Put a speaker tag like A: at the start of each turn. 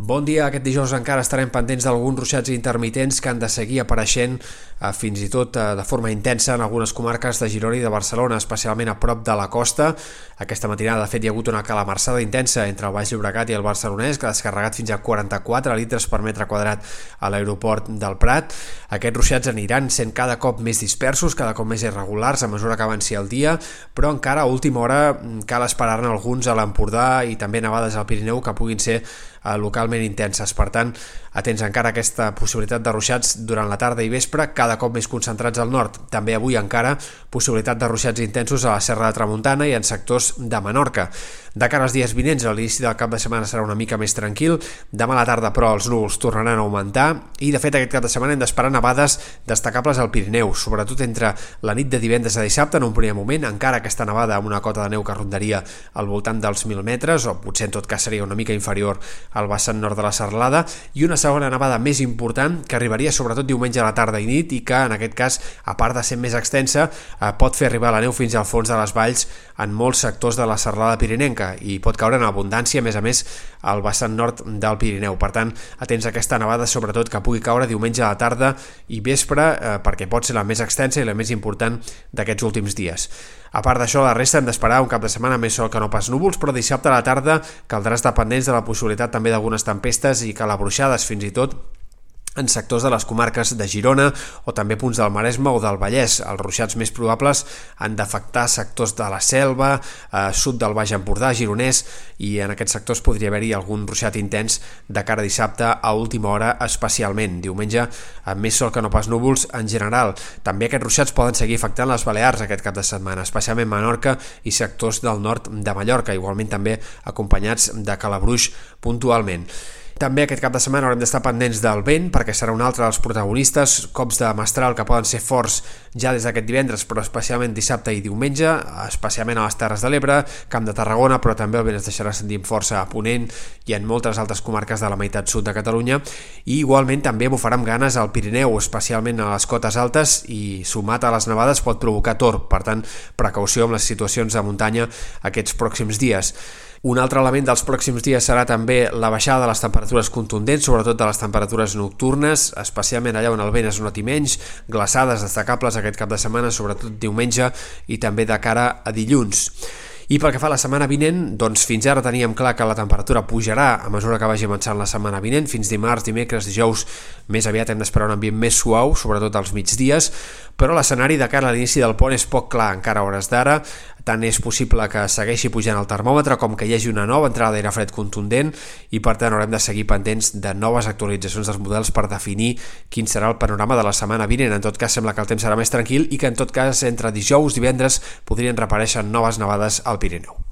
A: Bon dia, aquest dijous encara estarem pendents d'alguns ruixats intermitents que han de seguir apareixent eh, fins i tot eh, de forma intensa en algunes comarques de Girona i de Barcelona, especialment a prop de la costa. Aquesta matinada, de fet, hi ha hagut una calamarsada intensa entre el Baix Llobregat i el Barcelonès, que ha descarregat fins a 44 litres per metre quadrat a l'aeroport del Prat. Aquests ruixats aniran sent cada cop més dispersos, cada cop més irregulars a mesura que avanci el dia, però encara a última hora mm, cal esperar-ne alguns a l'Empordà i també nevades al Pirineu que puguin ser eh, localment intenses. Per tant, atents encara aquesta possibilitat de ruixats durant la tarda i vespre, cada cop més concentrats al nord. També avui encara possibilitat de ruixats intensos a la Serra de Tramuntana i en sectors de Menorca. De cara als dies vinents, a l'inici del cap de setmana serà una mica més tranquil. Demà a la tarda, però, els núvols tornaran a augmentar i, de fet, aquest cap de setmana hem d'esperar nevades destacables al Pirineu, sobretot entre la nit de divendres a dissabte, en un primer moment, encara aquesta nevada amb una cota de neu que rondaria al voltant dels 1.000 metres, o potser en tot cas seria una mica inferior al vessant nord de la Serlada, i una segona nevada més important que arribaria sobretot diumenge a la tarda i nit i que en aquest cas, a part de ser més extensa, eh, pot fer arribar la neu fins al fons de les valls en molts sectors de la Serlada Pirinenca i pot caure en abundància, a més a més, al vessant nord del Pirineu. Per tant, atents a aquesta nevada, sobretot que pugui caure diumenge a la tarda i vespre, eh, perquè pot ser la més extensa i la més important d'aquests últims dies. A part d'això, la resta hem d'esperar un cap de setmana més sol que no pas núvols, però dissabte a la tarda caldrà estar pendents de la possibilitat també d'algunes tempestes i calabruixades fins i tot en sectors de les comarques de Girona o també punts del Maresme o del Vallès. Els ruixats més probables han d'afectar sectors de la Selva, eh, sud del Baix Empordà, Gironès, i en aquests sectors podria haver-hi algun ruixat intens de cara a dissabte a última hora especialment. Diumenge amb més sol que no pas núvols en general. També aquests ruixats poden seguir afectant les Balears aquest cap de setmana, especialment Menorca i sectors del nord de Mallorca, igualment també acompanyats de calabruix puntualment. També aquest cap de setmana haurem d'estar pendents del vent perquè serà un altre dels protagonistes, cops de mestral que poden ser forts ja des d'aquest divendres, però especialment dissabte i diumenge, especialment a les Terres de l'Ebre, Camp de Tarragona, però també el vent es deixarà sentir força a Ponent i en moltes altres comarques de la meitat sud de Catalunya i igualment també bufarà amb ganes al Pirineu, especialment a les cotes altes i sumat a les nevades pot provocar torb, per tant precaució amb les situacions de muntanya aquests pròxims dies. Un altre element dels pròxims dies serà també la baixada de les temperatures contundents, sobretot de les temperatures nocturnes, especialment allà on el vent es noti menys, glaçades destacables aquest cap de setmana, sobretot diumenge i també de cara a dilluns. I pel que fa a la setmana vinent, doncs fins ara teníem clar que la temperatura pujarà a mesura que vagi avançant la setmana vinent, fins dimarts, dimecres, dijous, més aviat hem d'esperar un ambient més suau, sobretot als migdies, però l'escenari de cara a l'inici del pont és poc clar encara a hores d'ara, tant és possible que segueixi pujant el termòmetre com que hi hagi una nova entrada d'aire fred contundent i per tant haurem de seguir pendents de noves actualitzacions dels models per definir quin serà el panorama de la setmana vinent. En tot cas sembla que el temps serà més tranquil i que en tot cas entre dijous i divendres podrien reparèixer noves nevades al Pirineu.